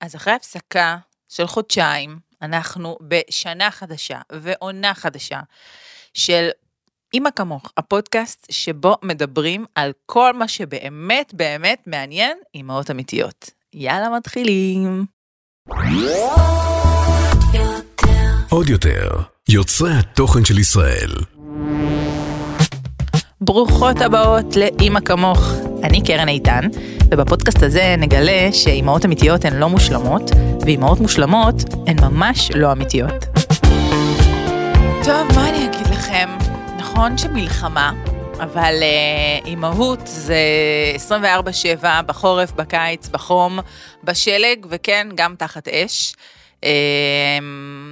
אז אחרי הפסקה של חודשיים, אנחנו בשנה חדשה ועונה חדשה של אימא כמוך, הפודקאסט שבו מדברים על כל מה שבאמת באמת מעניין אימהות אמיתיות. יאללה, מתחילים. עוד יותר, יוצרי התוכן של ישראל. ברוכות הבאות לאימא כמוך. אני קרן איתן, ובפודקאסט הזה נגלה שאימהות אמיתיות הן לא מושלמות, ואימהות מושלמות הן ממש לא אמיתיות. טוב, מה אני אגיד לכם? נכון שמלחמה, אבל uh, אימהות זה 24-7, בחורף, בקיץ, בחום, בשלג, וכן, גם תחת אש. Uh,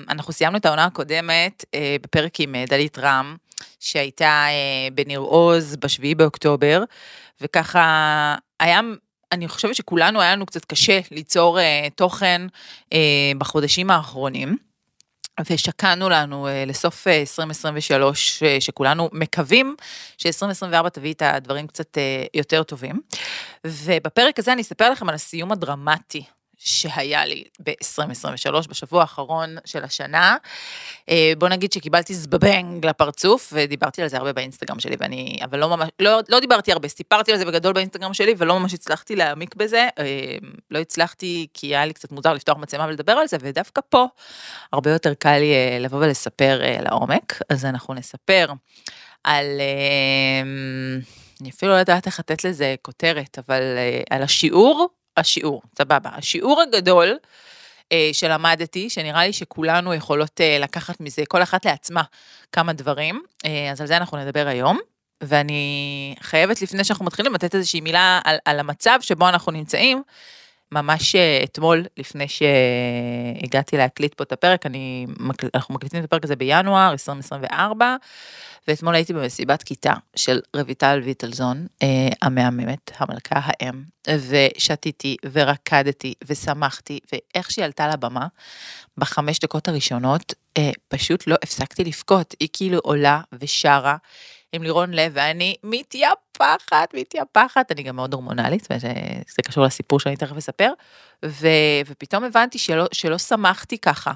אנחנו סיימנו את העונה הקודמת uh, בפרק עם uh, דלית רם, שהייתה בניר עוז בשביעי באוקטובר, וככה היה אני חושבת שכולנו היה לנו קצת קשה ליצור uh, תוכן uh, בחודשים האחרונים. ושקענו לנו uh, לסוף uh, 2023, uh, שכולנו מקווים ש-2024 תביא את הדברים קצת uh, יותר טובים. ובפרק הזה אני אספר לכם על הסיום הדרמטי שהיה לי ב-2023, בשבוע האחרון של השנה. אה, בוא נגיד שקיבלתי זבבנג לפרצוף, ודיברתי על זה הרבה באינסטגרם שלי, ואני, אבל לא ממש, לא, לא דיברתי הרבה, סיפרתי על זה בגדול באינסטגרם שלי, ולא ממש הצלחתי להעמיק בזה. אה, לא הצלחתי, כי היה לי קצת מוזר לפתוח מצלמה ולדבר על זה, ודווקא פה הרבה יותר קל לי אה, לבוא ולספר לעומק. אז אנחנו נספר על... אני אפילו לא יודעת איך לתת לזה כותרת, אבל על השיעור השיעור, סבבה. השיעור הגדול אה, שלמדתי, שנראה לי שכולנו יכולות אה, לקחת מזה, כל אחת לעצמה, כמה דברים, אה, אז על זה אנחנו נדבר היום. ואני חייבת, לפני שאנחנו מתחילים, לתת איזושהי מילה על, על המצב שבו אנחנו נמצאים. ממש אה, אתמול, לפני שהגעתי להקליט פה את הפרק, אני, אנחנו מקליטים את הפרק הזה בינואר 2024, ואתמול הייתי במסיבת כיתה של רויטל ויטלזון, אה, המהממת, המלכה האם, ושתיתי ורקדתי ושמחתי, ואיך שהיא עלתה לבמה, בחמש דקות הראשונות, אה, פשוט לא הפסקתי לבכות, היא כאילו עולה ושרה. עם לירון לב, ואני מתייפחת, מתייפחת, אני גם מאוד הורמונלית, וזה קשור לסיפור שאני תכף אספר, ו, ופתאום הבנתי שלא, שלא שמחתי ככה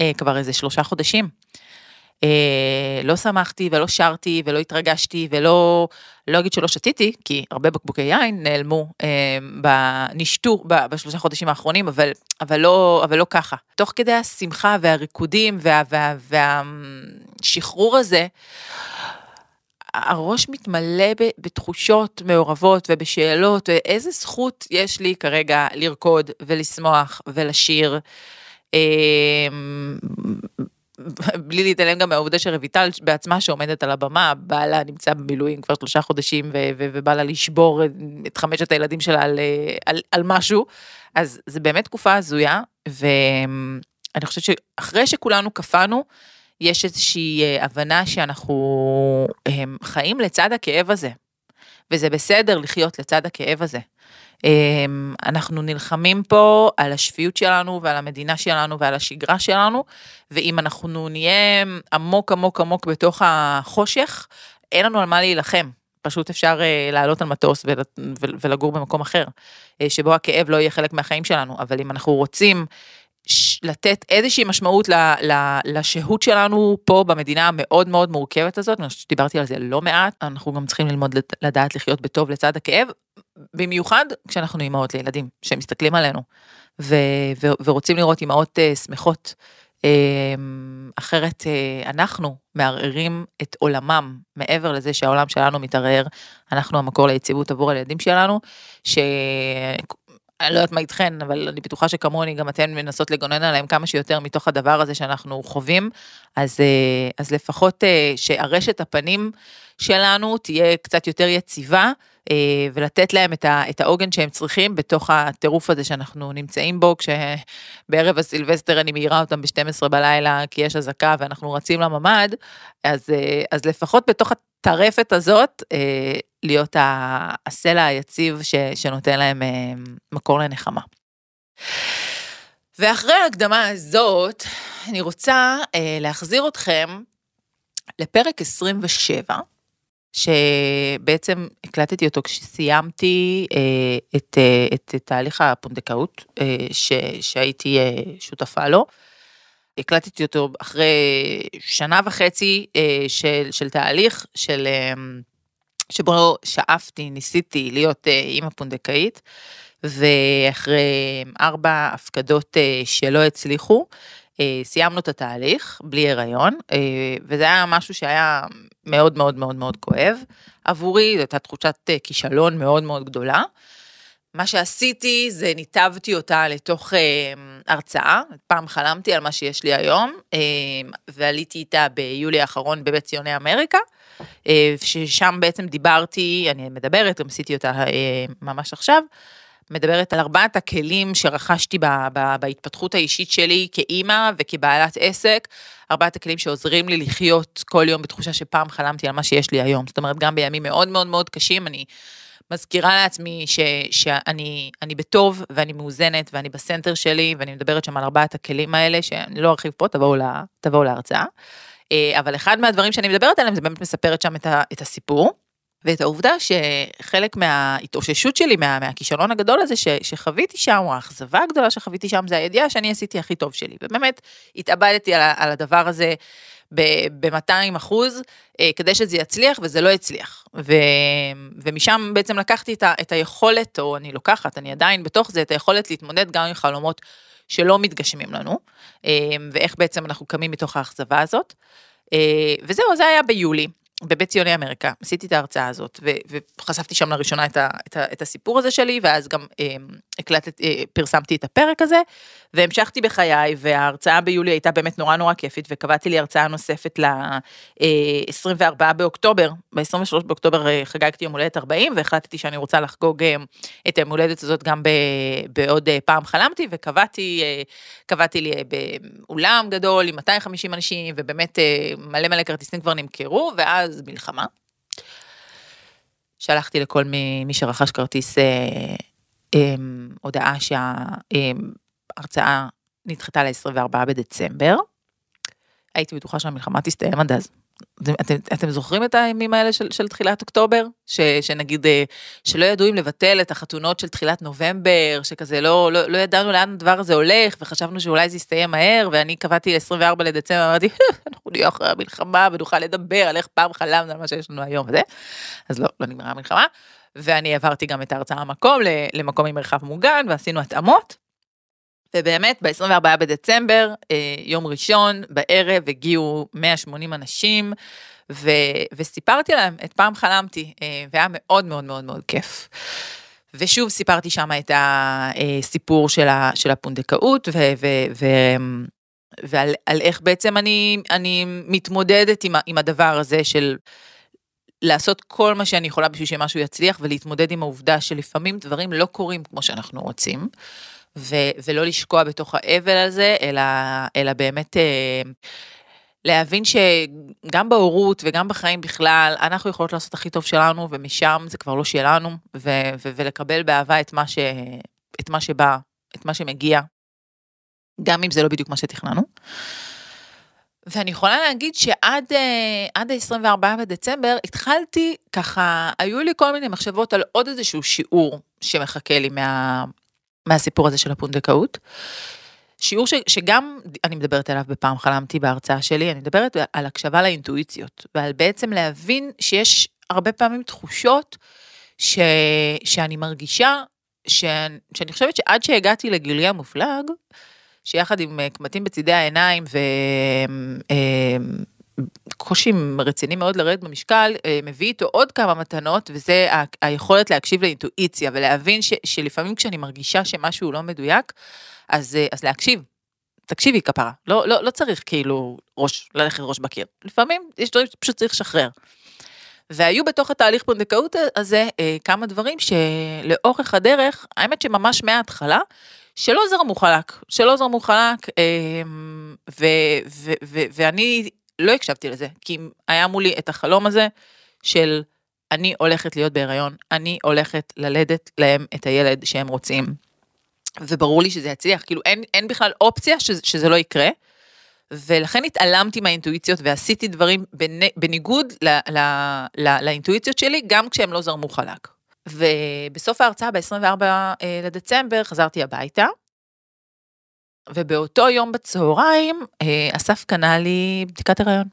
אה, כבר איזה שלושה חודשים. אה, לא שמחתי ולא שרתי ולא התרגשתי ולא, לא אגיד שלא שתיתי, כי הרבה בקבוקי יין נעלמו, אה, נשתו בשלושה חודשים האחרונים, אבל, אבל, לא, אבל לא ככה. תוך כדי השמחה והריקודים וה, וה, והשחרור הזה, הראש מתמלא בתחושות מעורבות ובשאלות, ואיזה זכות יש לי כרגע לרקוד ולשמוח ולשיר. אמ, בלי להתעלם גם מהעובדה שרויטל בעצמה שעומדת על הבמה, בעלה נמצא במילואים כבר שלושה חודשים ובא לה לשבור את חמשת הילדים שלה על, על, על משהו, אז זה באמת תקופה הזויה, ואני חושבת שאחרי שכולנו קפאנו, יש איזושהי אה, הבנה שאנחנו הם, חיים לצד הכאב הזה, וזה בסדר לחיות לצד הכאב הזה. הם, אנחנו נלחמים פה על השפיות שלנו ועל המדינה שלנו ועל השגרה שלנו, ואם אנחנו נהיה עמוק עמוק עמוק בתוך החושך, אין לנו על מה להילחם. פשוט אפשר uh, לעלות על מטוס ול, ולגור במקום אחר, uh, שבו הכאב לא יהיה חלק מהחיים שלנו, אבל אם אנחנו רוצים לתת איזושהי משמעות לשהות שלנו פה במדינה המאוד מאוד מורכבת הזאת, אני חושבת שדיברתי על זה לא מעט, אנחנו גם צריכים ללמוד לדעת לחיות בטוב לצד הכאב, במיוחד כשאנחנו אימהות לילדים שמסתכלים עלינו ו, ו, ורוצים לראות אימהות uh, שמחות. uh, אחרת uh, אנחנו מערערים את עולמם מעבר לזה שהעולם שלנו מתערער, אנחנו המקור ליציבות עבור הילדים שלנו, ש... אני לא יודעת מה איתכן, אבל אני בטוחה שכמוני גם אתן מנסות לגונן עליהם כמה שיותר מתוך הדבר הזה שאנחנו חווים, אז, אה, אז לפחות אה, שארשת הפנים שלנו תהיה קצת יותר יציבה, ולתת להם את העוגן שהם צריכים בתוך הטירוף הזה שאנחנו נמצאים בו, כשבערב הסילבסטר אני מעירה אותם ב-12 בלילה כי יש אזעקה ואנחנו רצים לממ"ד, אז, אז לפחות בתוך הטרפת הזאת, להיות הסלע היציב ש, שנותן להם אה, מקור לנחמה. ואחרי ההקדמה הזאת, אני רוצה אה, להחזיר אתכם לפרק 27, שבעצם הקלטתי אותו כשסיימתי אה, את, אה, את, את תהליך הפונדקאות אה, ש, שהייתי שותפה לו. הקלטתי אותו אחרי שנה וחצי של, של תהליך של, שבו שאפתי, ניסיתי להיות אימא פונדקאית, ואחרי ארבע הפקדות שלא הצליחו, סיימנו את התהליך בלי הריון, אה, וזה היה משהו שהיה מאוד מאוד מאוד מאוד כואב עבורי, זו הייתה תחושת אה, כישלון מאוד מאוד גדולה. מה שעשיתי זה ניתבתי אותה לתוך אה, הרצאה, פעם חלמתי על מה שיש לי היום, אה, ועליתי איתה ביולי האחרון בבית ציוני אמריקה, אה, ששם בעצם דיברתי, אני מדברת, גם עשיתי אותה אה, ממש עכשיו, מדברת על ארבעת הכלים שרכשתי ב, ב, בהתפתחות האישית שלי כאימא וכבעלת עסק, ארבעת הכלים שעוזרים לי לחיות כל יום בתחושה שפעם חלמתי על מה שיש לי היום. זאת אומרת, גם בימים מאוד מאוד מאוד קשים, אני מזכירה לעצמי ש, שאני אני בטוב ואני מאוזנת ואני בסנטר שלי, ואני מדברת שם על ארבעת הכלים האלה, שאני לא ארחיב פה, תבואו, לה, תבואו להרצאה. אה, אבל אחד מהדברים שאני מדברת עליהם זה באמת מספרת שם את, ה, את הסיפור. ואת העובדה שחלק מההתאוששות שלי, מה, מהכישלון הגדול הזה ש, שחוויתי שם, או האכזבה הגדולה שחוויתי שם, זה הידיעה שאני עשיתי הכי טוב שלי. ובאמת, התאבדתי על, על הדבר הזה ב-200 אחוז, אה, כדי שזה יצליח, וזה לא הצליח. ו, ומשם בעצם לקחתי את, ה, את היכולת, או אני לוקחת, אני עדיין בתוך זה, את היכולת להתמודד גם עם חלומות שלא מתגשמים לנו, אה, ואיך בעצם אנחנו קמים מתוך האכזבה הזאת. אה, וזהו, זה היה ביולי. בבית ציוני אמריקה, עשיתי את ההרצאה הזאת, ו- וחשפתי שם לראשונה את, ה- את, ה- את הסיפור הזה שלי, ואז גם אה, הקלטת, אה, פרסמתי את הפרק הזה, והמשכתי בחיי, וההרצאה ביולי הייתה באמת נורא נורא כיפית, וקבעתי לי הרצאה נוספת ל-24 אה, באוקטובר, ב-23 באוקטובר אה, חגגתי יום הולדת 40, והחלטתי שאני רוצה לחגוג אה, את היום הולדת הזאת גם ב- בעוד אה, פעם חלמתי, וקבעתי אה, לי אה, באולם גדול עם 250 אנשים, ובאמת אה, מלא מלא כרטיסים כבר נמכרו, ואז... אז מלחמה. שלחתי לכל מי, מי שרכש כרטיס אה, אה, הודעה שההרצאה אה, נדחתה ל-24 בדצמבר. הייתי בטוחה שהמלחמה תסתיים עד אז. אתם, אתם זוכרים את הימים האלה של, של תחילת אוקטובר? ש, שנגיד, אה, שלא ידעו אם לבטל את החתונות של תחילת נובמבר, שכזה לא, לא, לא ידענו לאן הדבר הזה הולך, וחשבנו שאולי זה יסתיים מהר, ואני קבעתי ל-24 לדצמבר, אמרתי, אנחנו נהיה אחרי המלחמה ונוכל לדבר על איך פעם חלמנו על מה שיש לנו היום וזה. אז לא, לא נגמרה המלחמה. ואני עברתי גם את ההרצאה המקום למקום עם מרחב מוגן, ועשינו התאמות. ובאמת, ב-24 בדצמבר, אה, יום ראשון, בערב, הגיעו 180 אנשים, ו- וסיפרתי להם את פעם חלמתי, אה, והיה מאוד מאוד מאוד מאוד כיף. ושוב סיפרתי שם את הסיפור של, ה, של הפונדקאות, ו, ו, ו, ועל על איך בעצם אני, אני מתמודדת עם, עם הדבר הזה של לעשות כל מה שאני יכולה בשביל שמשהו יצליח, ולהתמודד עם העובדה שלפעמים דברים לא קורים כמו שאנחנו רוצים. ו- ולא לשקוע בתוך האבל הזה, אלא, אלא באמת אה, להבין שגם בהורות וגם בחיים בכלל, אנחנו יכולות לעשות הכי טוב שלנו, ומשם זה כבר לא שלנו, ו- ו- ולקבל באהבה את מה, ש- את מה שבא, את מה שמגיע, גם אם זה לא בדיוק מה שתכננו. ואני יכולה להגיד שעד אה, ה-24 בדצמבר התחלתי ככה, היו לי כל מיני מחשבות על עוד איזשהו שיעור שמחכה לי מה, מהסיפור הזה של הפונדקאות. שיעור ש, שגם אני מדברת עליו בפעם חלמתי בהרצאה שלי, אני מדברת על הקשבה לאינטואיציות, ועל בעצם להבין שיש הרבה פעמים תחושות ש, שאני מרגישה, ש, שאני חושבת שעד שהגעתי לגילי המופלג, שיחד עם אה, קמטים בצידי העיניים ו... קושי רציני מאוד לרדת במשקל, אה, מביא איתו עוד כמה מתנות, וזה היכולת להקשיב לאינטואיציה ולהבין ש, שלפעמים כשאני מרגישה שמשהו לא מדויק, אז, אה, אז להקשיב. תקשיבי כפרה, לא, לא, לא צריך כאילו ראש, ללכת ראש בקיר. לפעמים יש דברים שפשוט צריך לשחרר. והיו בתוך התהליך פונדקאות הזה אה, כמה דברים שלאורך הדרך, האמת שממש מההתחלה, שלא זרמו חלק, שלא זרמו חלק, ו, ו, ו, ואני לא הקשבתי לזה, כי היה מולי את החלום הזה של אני הולכת להיות בהיריון, אני הולכת ללדת להם את הילד שהם רוצים. וברור לי שזה יצליח, כאילו אין, אין בכלל אופציה שזה, שזה לא יקרה. ולכן התעלמתי מהאינטואיציות ועשיתי דברים בניגוד ל, ל, ל, לאינטואיציות שלי, גם כשהם לא זרמו חלק. ובסוף ההרצאה, ב-24 אה, לדצמבר, חזרתי הביתה, ובאותו יום בצהריים, אה, אסף קנה לי בדיקת הריון.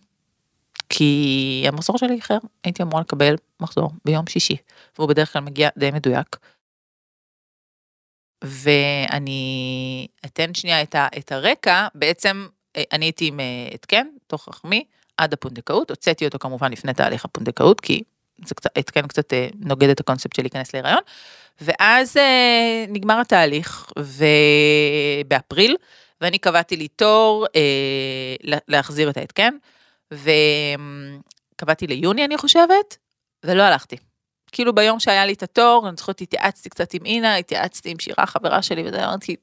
כי המחזור שלי איחר, הייתי אמורה לקבל מחזור ביום שישי, והוא בדרך כלל מגיע די מדויק. ואני אתן שנייה את, ה, את הרקע, בעצם אה, אני הייתי עם התקן, תוך רחמי, עד הפונדקאות, הוצאתי אותו כמובן לפני תהליך הפונדקאות, כי זה קצת, התקן קצת אה, נוגד את הקונספט של להיכנס להיריון. ואז אה, נגמר התהליך, ובאפריל, ואני קבעתי לי תור אה, להחזיר את ההתקן, וקבעתי ליוני אני חושבת, ולא הלכתי. כאילו ביום שהיה לי את התור, אני זוכרת התייעצתי קצת עם אינה, התייעצתי עם שירה חברה שלי, וזה אמרתי,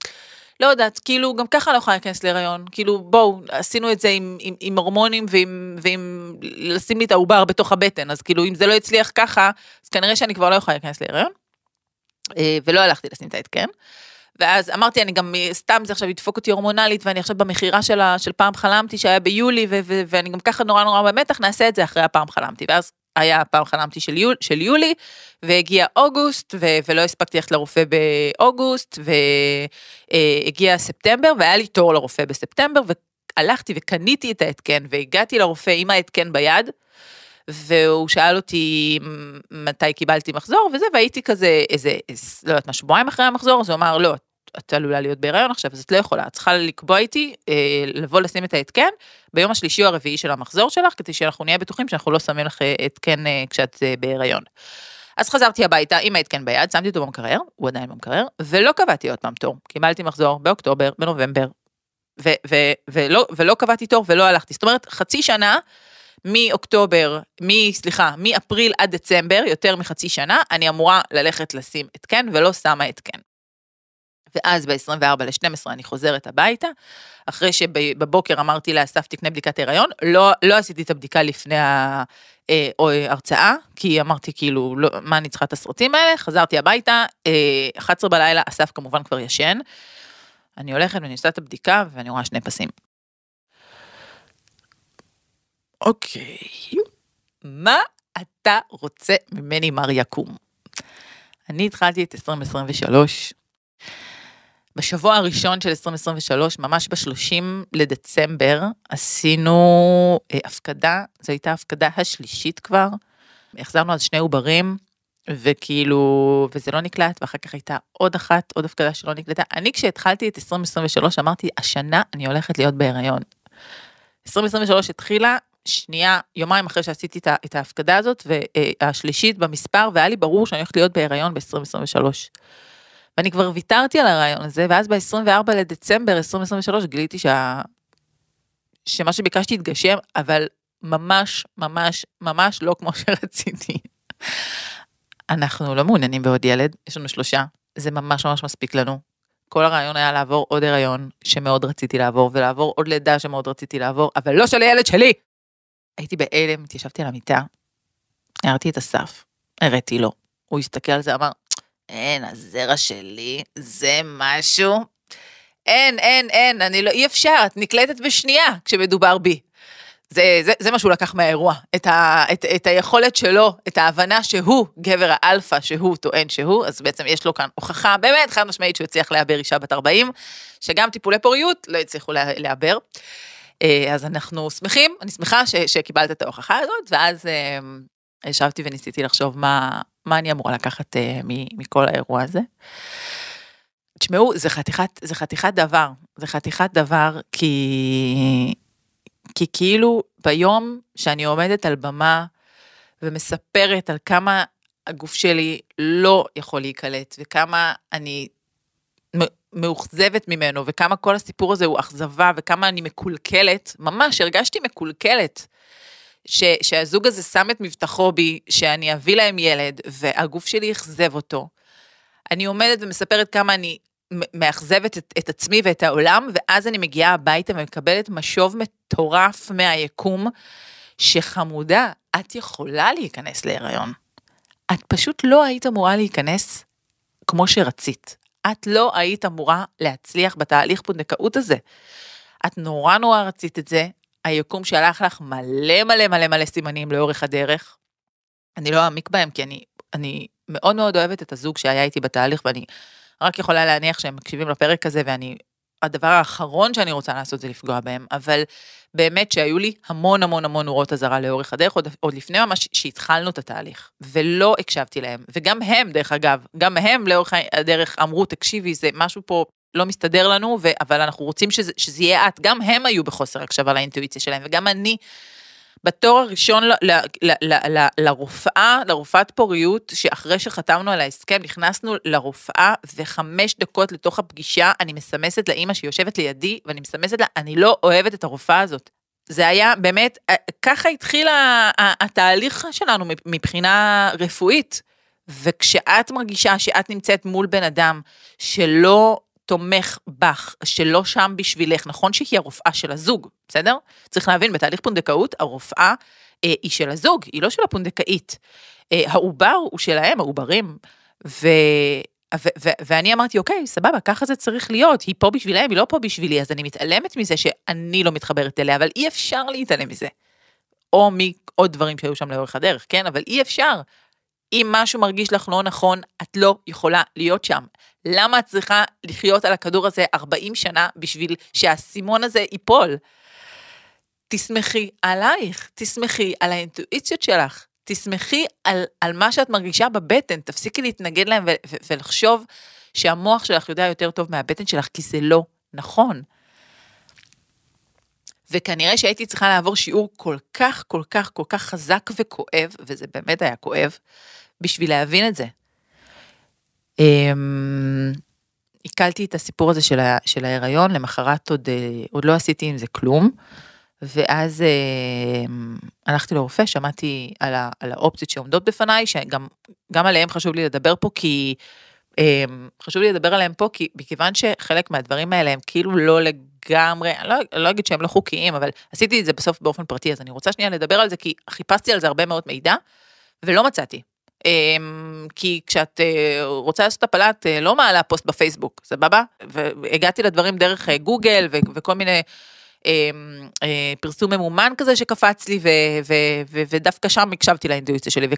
לא יודעת, כאילו, גם ככה לא יכולה להיכנס להיריון. כאילו, בואו, עשינו את זה עם, עם, עם הורמונים ועם, ועם לשים לי את העובר בתוך הבטן, אז כאילו, אם זה לא יצליח ככה, אז כנראה שאני כבר לא יכולה להיכנס להיריון. אה, ולא הלכתי לשים את ההתקן. ואז אמרתי, אני גם, סתם זה עכשיו ידפוק אותי הורמונלית, ואני עכשיו במכירה של, של פעם חלמתי שהיה ביולי, ו, ו, ואני גם ככה נורא נורא במתח, נעשה את זה אחרי הפעם חלמתי. ואז היה פעם חלמתי של, יול, של יולי, והגיע אוגוסט, ו, ולא הספקתי ללכת לרופא באוגוסט, והגיע ספטמבר, והיה לי תור לרופא בספטמבר, והלכתי וקניתי את ההתקן, והגעתי לרופא עם ההתקן ביד, והוא שאל אותי מתי קיבלתי מחזור וזה, והייתי כזה איזה, איזה לא יודעת מה, שבועיים אחרי המחזור, אז הוא אמר, לא, את עלולה להיות בהיריון עכשיו, אז את לא יכולה, את צריכה לקבוע איתי, אה, לבוא לשים את ההתקן ביום השלישי או הרביעי של המחזור שלך, כדי שאנחנו נהיה בטוחים שאנחנו לא שמים לך אה, התקן אה, כשאת אה, בהיריון. אז חזרתי הביתה עם ההתקן ביד, שמתי אותו במקרר, הוא עדיין במקרר, ולא קבעתי עוד פעם תור. קיבלתי מחזור באוקטובר, בנובמבר, ו- ו- ולא, ולא קבעתי תור ולא הלכתי. זאת אומרת, חצי שנה מאוקטובר, מ, סליחה, מאפריל עד דצמבר, יותר מחצי שנה, אני אמורה ללכת לשים התקן ולא שמה התקן. ואז ב-24 ל-12 אני חוזרת הביתה, אחרי שבבוקר אמרתי לאסף תקנה בדיקת הריון, לא, לא עשיתי את הבדיקה לפני ההרצאה, כי אמרתי כאילו, לא, מה אני צריכה את הסרטים האלה, חזרתי הביתה, 11 אה, בלילה, אסף כמובן כבר ישן, אני הולכת ואני עושה את הבדיקה ואני רואה שני פסים. אוקיי, מה אתה רוצה ממני מר יקום? אני התחלתי את 2023 בשבוע הראשון של 2023, ממש ב-30 לדצמבר, עשינו אה, הפקדה, זו הייתה ההפקדה השלישית כבר. החזרנו אז שני עוברים, וכאילו, וזה לא נקלט, ואחר כך הייתה עוד אחת, עוד הפקדה שלא נקלטה. אני כשהתחלתי את 2023 אמרתי, השנה אני הולכת להיות בהיריון. 2023 התחילה, שנייה, יומיים אחרי שעשיתי את ההפקדה הזאת, והשלישית במספר, והיה לי ברור שאני הולכת להיות בהיריון ב-2023. ואני כבר ויתרתי על הרעיון הזה, ואז ב-24 לדצמבר 2023 גיליתי שה... שמה שביקשתי התגשם, אבל ממש, ממש, ממש לא כמו שרציתי. אנחנו לא מעוניינים בעוד ילד, יש לנו שלושה, זה ממש ממש מספיק לנו. כל הרעיון היה לעבור עוד הריון שמאוד רציתי לעבור, ולעבור עוד לידה שמאוד רציתי לעבור, אבל לא של הילד שלי. הייתי בהלם, התיישבתי על המיטה, הערתי את אסף, הראתי לו, הוא הסתכל על זה, אמר, אין, הזרע שלי זה משהו. אין, אין, אין, אני לא, אי אפשר, את נקלטת בשנייה כשמדובר בי. זה, זה, זה מה שהוא לקח מהאירוע, את, ה, את, את היכולת שלו, את ההבנה שהוא גבר האלפא שהוא טוען שהוא, אז בעצם יש לו כאן הוכחה באמת חד משמעית שהוא הצליח לעבר אישה בת 40, שגם טיפולי פוריות לא הצליחו לעבר. אה, אז אנחנו שמחים, אני שמחה ש, שקיבלת את ההוכחה הזאת, ואז אה, ישבתי וניסיתי לחשוב מה, מה אני אמורה לקחת uh, מכל האירוע הזה. תשמעו, זה חתיכת, זה חתיכת דבר, זה חתיכת דבר, כי, כי כאילו ביום שאני עומדת על במה ומספרת על כמה הגוף שלי לא יכול להיקלט, וכמה אני מאוכזבת ממנו, וכמה כל הסיפור הזה הוא אכזבה, וכמה אני מקולקלת, ממש הרגשתי מקולקלת. ש, שהזוג הזה שם את מבטחו בי, שאני אביא להם ילד, והגוף שלי אכזב אותו. אני עומדת ומספרת כמה אני מאכזבת את, את עצמי ואת העולם, ואז אני מגיעה הביתה ומקבלת משוב מטורף מהיקום, שחמודה, את יכולה להיכנס להיריון. את פשוט לא היית אמורה להיכנס כמו שרצית. את לא היית אמורה להצליח בתהליך פונדקאות הזה. את נורא נורא רצית את זה, היקום שלח לך מלא מלא מלא מלא סימנים לאורך הדרך. אני לא אעמיק בהם כי אני, אני מאוד מאוד אוהבת את הזוג שהיה איתי בתהליך ואני רק יכולה להניח שהם מקשיבים לפרק הזה ואני, הדבר האחרון שאני רוצה לעשות זה לפגוע בהם, אבל באמת שהיו לי המון המון המון נורות אזהרה לאורך הדרך, עוד, עוד לפני ממש שהתחלנו את התהליך, ולא הקשבתי להם, וגם הם דרך אגב, גם הם לאורך הדרך אמרו תקשיבי זה משהו פה לא מסתדר לנו, ו, אבל אנחנו רוצים שזה, שזה יהיה את, גם הם היו בחוסר הקשבה לאינטואיציה שלהם, וגם אני, בתור הראשון ל, ל, ל, ל, ל, לרופאה, לרופאת פוריות, שאחרי שחתמנו על ההסכם, נכנסנו לרופאה, וחמש דקות לתוך הפגישה, אני מסמסת לאימא שיושבת לידי, ואני מסמסת לה, אני לא אוהבת את הרופאה הזאת. זה היה באמת, אה, ככה התחיל התהליך שלנו מבחינה רפואית. וכשאת מרגישה שאת נמצאת מול בן אדם שלא תומך בך, שלא שם בשבילך, נכון שהיא הרופאה של הזוג, בסדר? צריך להבין, בתהליך פונדקאות, הרופאה אה, היא של הזוג, היא לא של הפונדקאית. אה, העובר הוא שלהם, העוברים. ו... ו- ו- ואני אמרתי, אוקיי, סבבה, ככה זה צריך להיות, היא פה בשבילם, היא לא פה בשבילי, אז אני מתעלמת מזה שאני לא מתחברת אליה, אבל אי אפשר להתעלם מזה. או מעוד דברים שהיו שם לאורך הדרך, כן? אבל אי אפשר. אם משהו מרגיש לך לא נכון, את לא יכולה להיות שם. למה את צריכה לחיות על הכדור הזה 40 שנה בשביל שהאסימון הזה ייפול? תסמכי עלייך, תסמכי על האינטואיציות שלך, תסמכי על, על מה שאת מרגישה בבטן, תפסיקי להתנגד להם ו- ו- ולחשוב שהמוח שלך יודע יותר טוב מהבטן שלך, כי זה לא נכון. וכנראה שהייתי צריכה לעבור שיעור כל כך, כל כך, כל כך חזק וכואב, וזה באמת היה כואב, בשביל להבין את זה. אמ, עיכלתי את הסיפור הזה של, ה, של ההיריון, למחרת עוד, אה, עוד לא עשיתי עם זה כלום, ואז אה, הלכתי לרופא, שמעתי על, ה, על האופציות שעומדות בפניי, שגם עליהם חשוב לי לדבר פה, כי אה, חשוב לי לדבר עליהם פה, כי מכיוון שחלק מהדברים האלה הם כאילו לא לגמרי, אני לא, לא אגיד שהם לא חוקיים, אבל עשיתי את זה בסוף באופן פרטי, אז אני רוצה שנייה לדבר על זה, כי חיפשתי על זה הרבה מאוד מידע, ולא מצאתי. אמ, כי כשאת אה, רוצה לעשות הפלה, את אה, לא מעלה פוסט בפייסבוק, סבבה? והגעתי לדברים דרך אה, גוגל וכל מיני אמ, פרסום ממומן כזה שקפץ לי, ודווקא שם הקשבתי לאינטואיציה שלי,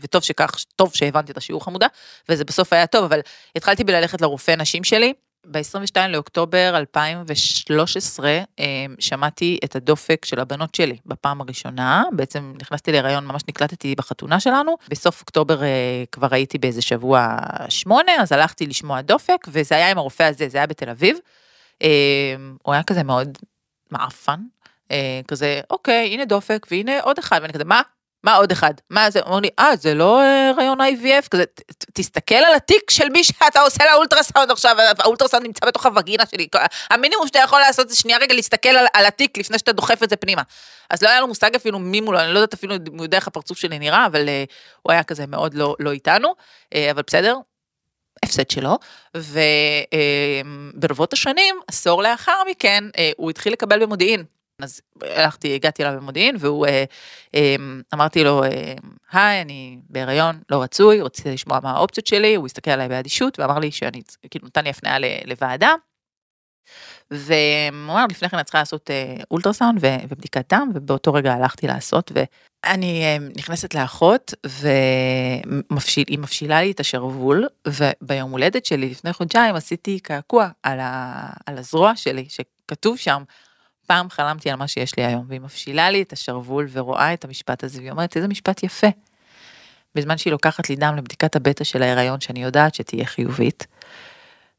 וטוב שכך, טוב שהבנתי את השיעור חמודה, וזה בסוף היה טוב, אבל התחלתי בללכת לרופא נשים שלי. ב-22 לאוקטובר 2013 אמ, שמעתי את הדופק של הבנות שלי בפעם הראשונה, בעצם נכנסתי להיריון, ממש נקלטתי בחתונה שלנו, בסוף אוקטובר אה, כבר הייתי באיזה שבוע שמונה, אז הלכתי לשמוע דופק, וזה היה עם הרופא הזה, זה היה בתל אביב. אמ, הוא היה כזה מאוד מעפן, אה, כזה, אוקיי, הנה דופק, והנה עוד אחד, ואני כזה, מה? מה עוד אחד? מה זה? אמרו לי, אה, זה לא הריון IVF? כזה, תסתכל על התיק של מי שאתה עושה לאולטרסאונד עכשיו, האולטרסאונד נמצא בתוך הווגינה שלי. המינימום שאתה יכול לעשות זה שנייה רגע להסתכל על, על התיק לפני שאתה דוחף את זה פנימה. אז לא היה לו מושג אפילו מי מולו, אני לא יודעת אפילו אם הוא יודע איך הפרצוף שלי נראה, אבל uh, הוא היה כזה מאוד לא, לא איתנו, uh, אבל בסדר, הפסד שלו, וברבות uh, השנים, עשור לאחר מכן, uh, הוא התחיל לקבל במודיעין. אז הלכתי, הגעתי אליו במודיעין, והוא, אה, אה, אמרתי לו, אה, היי, אני בהיריון, לא רצוי, רציתי לשמוע מה האופציות שלי, הוא הסתכל עליי באדישות, ואמר לי שאני, כאילו, נתן לי הפניה לוועדה. והוא אמר, לפני כן את צריכה לעשות אולטרסאונד ובדיקת דם, ובאותו רגע הלכתי לעשות, ואני נכנסת לאחות, והיא מפשילה לי את השרוול, וביום הולדת שלי לפני חודשיים עשיתי קעקוע על, על הזרוע שלי, שכתוב שם, פעם חלמתי על מה שיש לי היום, והיא מפשילה לי את השרוול ורואה את המשפט הזה, והיא אומרת, איזה משפט יפה. בזמן שהיא לוקחת לי דם לבדיקת הבטא של ההיריון, שאני יודעת שתהיה חיובית.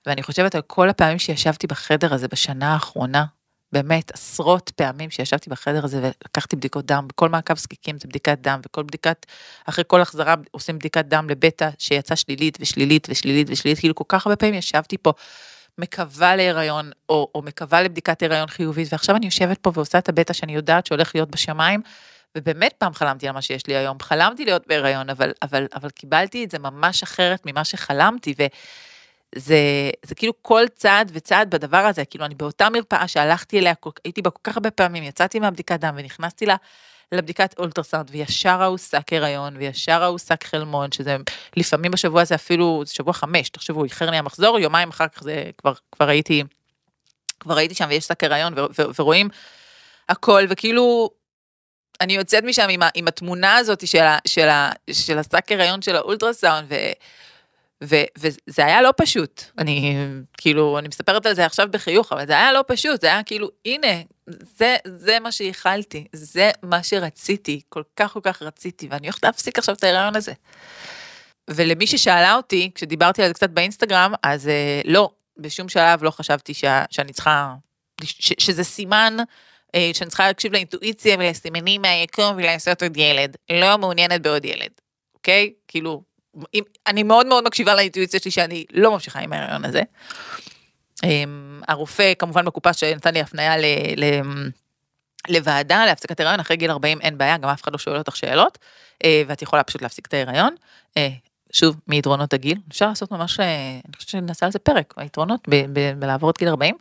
ואני חושבת על כל הפעמים שישבתי בחדר הזה בשנה האחרונה, באמת עשרות פעמים שישבתי בחדר הזה ולקחתי בדיקות דם, בכל מעקב זקיקים זה בדיקת דם, וכל בדיקת, אחרי כל החזרה עושים בדיקת דם לבטא שיצאה שלילית ושלילית ושלילית ושלילית, כאילו כל כך הרבה פעמים ישבתי פה מקווה להיריון, או, או מקווה לבדיקת הריון חיובית, ועכשיו אני יושבת פה ועושה את הבטא שאני יודעת שהולך להיות בשמיים, ובאמת פעם חלמתי על מה שיש לי היום, חלמתי להיות בהיריון, אבל, אבל, אבל קיבלתי את זה ממש אחרת ממה שחלמתי, וזה זה כאילו כל צעד וצעד בדבר הזה, כאילו אני באותה מרפאה שהלכתי אליה, הייתי בה כל כך הרבה פעמים, יצאתי מהבדיקת דם ונכנסתי לה לבדיקת אולטרסאונד, וישר ההוא שק הריון, וישר ההוא שק חלמון, שזה לפעמים בשבוע הזה אפילו, זה שבוע חמש, תחשבו, איחר לי המחזור, יומיים אחר כך זה כבר, כבר הייתי כבר הייתי שם ויש שק הריון ורואים הכל, וכאילו, אני יוצאת משם עם, עם התמונה הזאת של, ה, של, ה, של השק הריון של האולטרסאונד, ו, ו, וזה היה לא פשוט. אני, כאילו, אני מספרת על זה עכשיו בחיוך, אבל זה היה לא פשוט, זה היה כאילו, הנה, זה, זה מה שייחלתי, זה מה שרציתי, כל כך כל כך רציתי, ואני הולכת להפסיק עכשיו את ההיריון הזה. ולמי ששאלה אותי, כשדיברתי על זה קצת באינסטגרם, אז אה, לא, בשום שלב לא חשבתי ש, שאני צריכה, ש, שזה סימן אה, שאני צריכה להקשיב לאינטואיציה ולסימנים מהיקום ולעשות עוד ילד. לא מעוניינת בעוד ילד, אוקיי? כאילו, אם, אני מאוד מאוד מקשיבה לאינטואיציה שלי שאני לא ממשיכה עם ההיריון הזה. אמ, הרופא כמובן בקופה שנתן לי הפנייה ל... ל לוועדה להפסקת הריון אחרי גיל 40 אין בעיה גם אף אחד לא שואל אותך שאלות אה, ואת יכולה פשוט להפסיק את ההיריון. אה, שוב מיתרונות הגיל אפשר לעשות ממש אני חושבת שנעשה על זה פרק היתרונות בלעבור את גיל 40.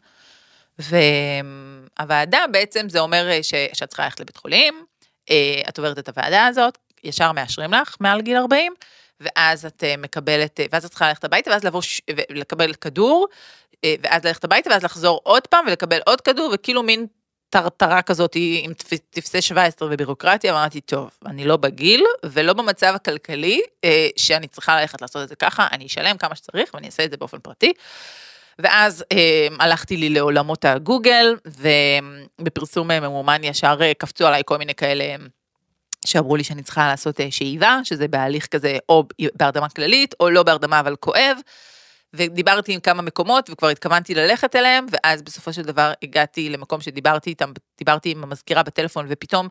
והוועדה בעצם זה אומר ש, שאת צריכה ללכת לבית חולים, אה, את עוברת את הוועדה הזאת, ישר מאשרים לך מעל גיל 40, ואז את אה, מקבלת, אה, ואז את צריכה ללכת הביתה, ואז לבוא, ולקבל כדור, ואז ללכת הביתה, ואז לחזור עוד פעם ולקבל עוד כדור, וכאילו מין טרטרה כזאת עם טפסי 17 ובירוקרטיה, ואמרתי, טוב, אני לא בגיל ולא במצב הכלכלי שאני צריכה ללכת לעשות את זה ככה, אני אשלם כמה שצריך ואני אעשה את זה באופן פרטי. ואז אה, הלכתי לי לעולמות הגוגל, ובפרסום אה, ממומן ישר אה, קפצו עליי כל מיני כאלה שאמרו לי שאני צריכה לעשות אה, שאיבה, שזה בהליך כזה או בהרדמה כללית, או לא בהרדמה אבל כואב. ודיברתי עם כמה מקומות וכבר התכוונתי ללכת אליהם, ואז בסופו של דבר הגעתי למקום שדיברתי איתם, דיברתי עם המזכירה בטלפון, ופתאום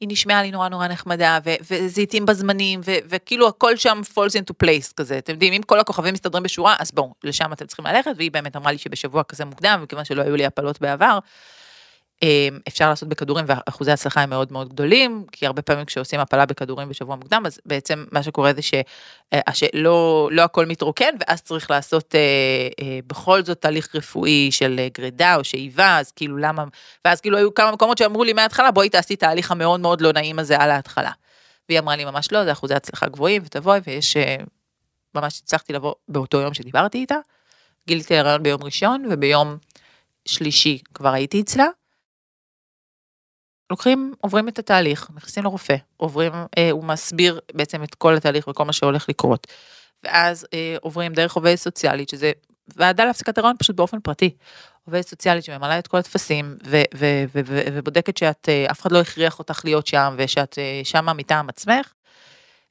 היא נשמעה לי נורא נורא נחמדה, וזה התאים בזמנים, וכאילו הכל שם falls into place כזה, אתם יודעים, אם כל הכוכבים מסתדרים בשורה, אז בואו, לשם אתם צריכים ללכת, והיא באמת אמרה לי שבשבוע כזה מוקדם, מכיוון שלא היו לי הפלות בעבר, אפשר לעשות בכדורים ואחוזי הצלחה הם מאוד מאוד גדולים, כי הרבה פעמים כשעושים הפלה בכדורים בשבוע מוקדם, אז בעצם מה שקורה זה שלא אה, לא הכל מתרוקן, ואז צריך לעשות אה, אה, בכל זאת תהליך רפואי של גרידה או שאיבה, אז כאילו למה, ואז כאילו היו כמה מקומות שאמרו לי מההתחלה, בואי תעשי תהליך המאוד מאוד לא נעים הזה על ההתחלה. והיא אמרה לי ממש לא, זה אחוזי הצלחה גבוהים ותבואי, ויש, ממש הצלחתי לבוא באותו יום שדיברתי איתה, גיליתי הריון ביום ראשון, וביום שלישי כבר הייתי אצלה. לוקחים, עוברים את התהליך, נכנסים לרופא, עוברים, אה, הוא מסביר בעצם את כל התהליך וכל מה שהולך לקרות. ואז אה, עוברים דרך עובדת סוציאלית, שזה ועדה להפסקת הריון פשוט באופן פרטי. עובדת סוציאלית שממלאה את כל הטפסים ובודקת שאת, אה, אף אחד לא הכריח אותך להיות שם ושאת אה, שמה מטעם עצמך,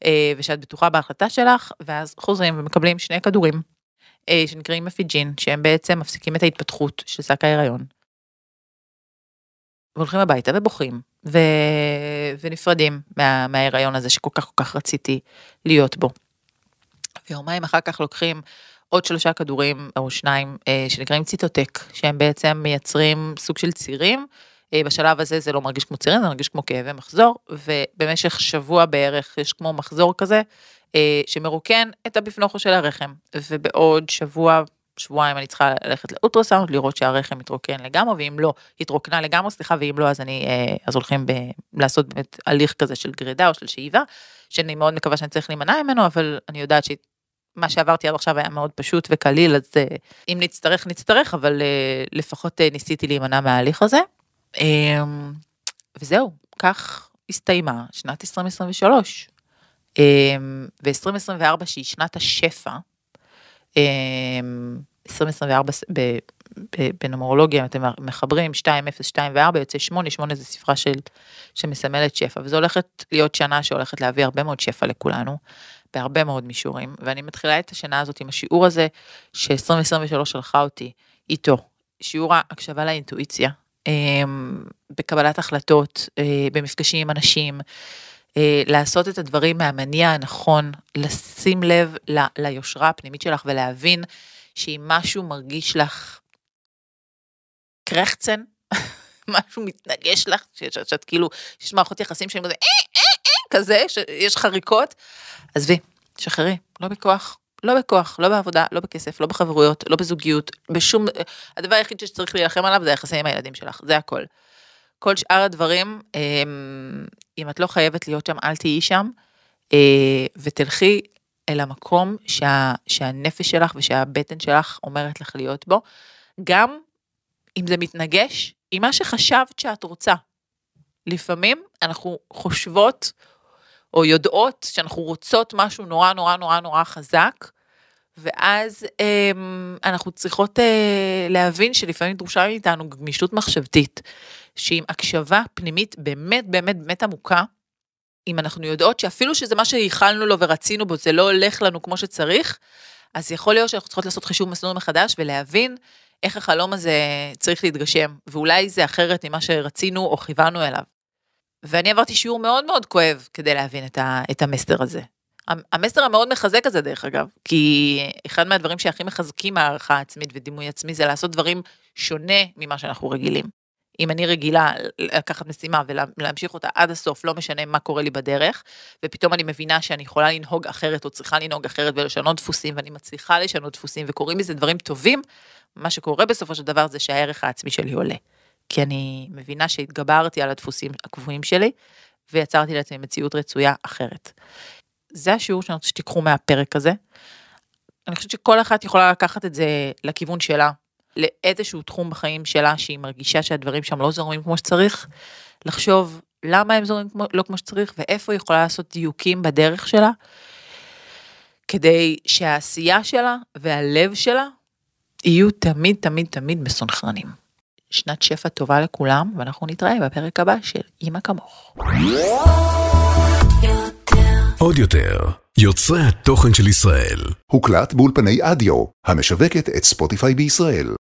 אה, ושאת בטוחה בהחלטה שלך, ואז חוזרים ומקבלים שני כדורים שנקראים מפיג'ין, שהם בעצם מפסיקים את ההתפתחות של שק ההיריון. והולכים הביתה ובוכים ו... ונפרדים מה... מההיריון הזה שכל כך כל כך רציתי להיות בו. ויומיים אחר כך לוקחים עוד שלושה כדורים או שניים אה, שנקראים ציטוטק שהם בעצם מייצרים סוג של צירים. אה, בשלב הזה זה לא מרגיש כמו צירים זה מרגיש כמו כאבי מחזור ובמשך שבוע בערך יש כמו מחזור כזה אה, שמרוקן את הבפנוכו של הרחם ובעוד שבוע שבועיים אני צריכה ללכת לאולטרסאונד, לראות שהרחם מתרוקן לגמרי, ואם לא, התרוקנה לגמרי, סליחה, ואם לא, אז אני, אה, אז הולכים ב, לעשות באמת הליך כזה של גרידה או של שאיבה, שאני מאוד מקווה שאני צריך להימנע ממנו, אבל אני יודעת שמה שעברתי עד עכשיו היה מאוד פשוט וקליל, אז אה, אם נצטרך, נצטרך, אבל אה, לפחות ניסיתי להימנע מההליך הזה. אמ, וזהו, כך הסתיימה שנת 2023. ו-2024 שהיא שנת השפע, 2024 אמ, בנומרולוגיה אתם מחברים 2, 0, 2 ו-4 יוצא 8, 8 זה ספרה של, שמסמלת שפע וזו הולכת להיות שנה שהולכת להביא הרבה מאוד שפע לכולנו בהרבה מאוד מישורים ואני מתחילה את השנה הזאת עם השיעור הזה ש-2023 שלחה אותי איתו, שיעור ההקשבה לאינטואיציה, אמ, בקבלת החלטות, אה, במפגשים עם אנשים, לעשות את הדברים מהמניע הנכון, לשים לב ל, ליושרה הפנימית שלך ולהבין שאם משהו מרגיש לך קרחצן, משהו מתנגש לך, שאת, שאת כאילו, שיש מערכות יחסים שהן כזה, אה, אה, אה, כזה, שיש חריקות, עזבי, שחררי, לא בכוח, לא בכוח, לא בעבודה, לא בכסף, לא בחברויות, לא בזוגיות, בשום, הדבר היחיד שצריך להילחם עליו זה היחסים עם הילדים שלך, זה הכל. כל שאר הדברים, אמ, אם את לא חייבת להיות שם, אל תהיי שם, אה, ותלכי אל המקום שה, שהנפש שלך ושהבטן שלך אומרת לך להיות בו, גם אם זה מתנגש עם מה שחשבת שאת רוצה. לפעמים אנחנו חושבות או יודעות שאנחנו רוצות משהו נורא נורא נורא נורא חזק, ואז אמ, אנחנו צריכות אה, להבין שלפעמים דרושה מאיתנו גמישות מחשבתית, שעם הקשבה פנימית באמת באמת באמת עמוקה, אם אנחנו יודעות שאפילו שזה מה שייחלנו לו ורצינו בו, זה לא הולך לנו כמו שצריך, אז יכול להיות שאנחנו צריכות לעשות חישוב מסלול מחדש ולהבין איך החלום הזה צריך להתגשם, ואולי זה אחרת ממה שרצינו או כיוונו אליו. ואני עברתי שיעור מאוד מאוד כואב כדי להבין את, ה, את המסר הזה. המסר המאוד מחזק הזה דרך אגב, כי אחד מהדברים שהכי מחזקים הערכה עצמית ודימוי עצמי זה לעשות דברים שונה ממה שאנחנו רגילים. אם אני רגילה לקחת משימה ולהמשיך אותה עד הסוף, לא משנה מה קורה לי בדרך, ופתאום אני מבינה שאני יכולה לנהוג אחרת או צריכה לנהוג אחרת ולשנות דפוסים, ואני מצליחה לשנות דפוסים וקורים מזה דברים טובים, מה שקורה בסופו של דבר זה שהערך העצמי שלי עולה. כי אני מבינה שהתגברתי על הדפוסים הקבועים שלי, ויצרתי לעצמי מציאות רצויה אחרת. זה השיעור שאני רוצה שתיקחו מהפרק הזה. אני חושבת שכל אחת יכולה לקחת את זה לכיוון שלה, לאיזשהו תחום בחיים שלה שהיא מרגישה שהדברים שם לא זורמים כמו שצריך, לחשוב למה הם זורמים כמו, לא כמו שצריך ואיפה היא יכולה לעשות דיוקים בדרך שלה, כדי שהעשייה שלה והלב שלה יהיו תמיד תמיד תמיד מסונכרנים. שנת שפע טובה לכולם ואנחנו נתראה בפרק הבא של אמא כמוך. עוד יותר, יוצרי התוכן של ישראל. הוקלט באולפני אדיו, המשווקת את ספוטיפיי בישראל.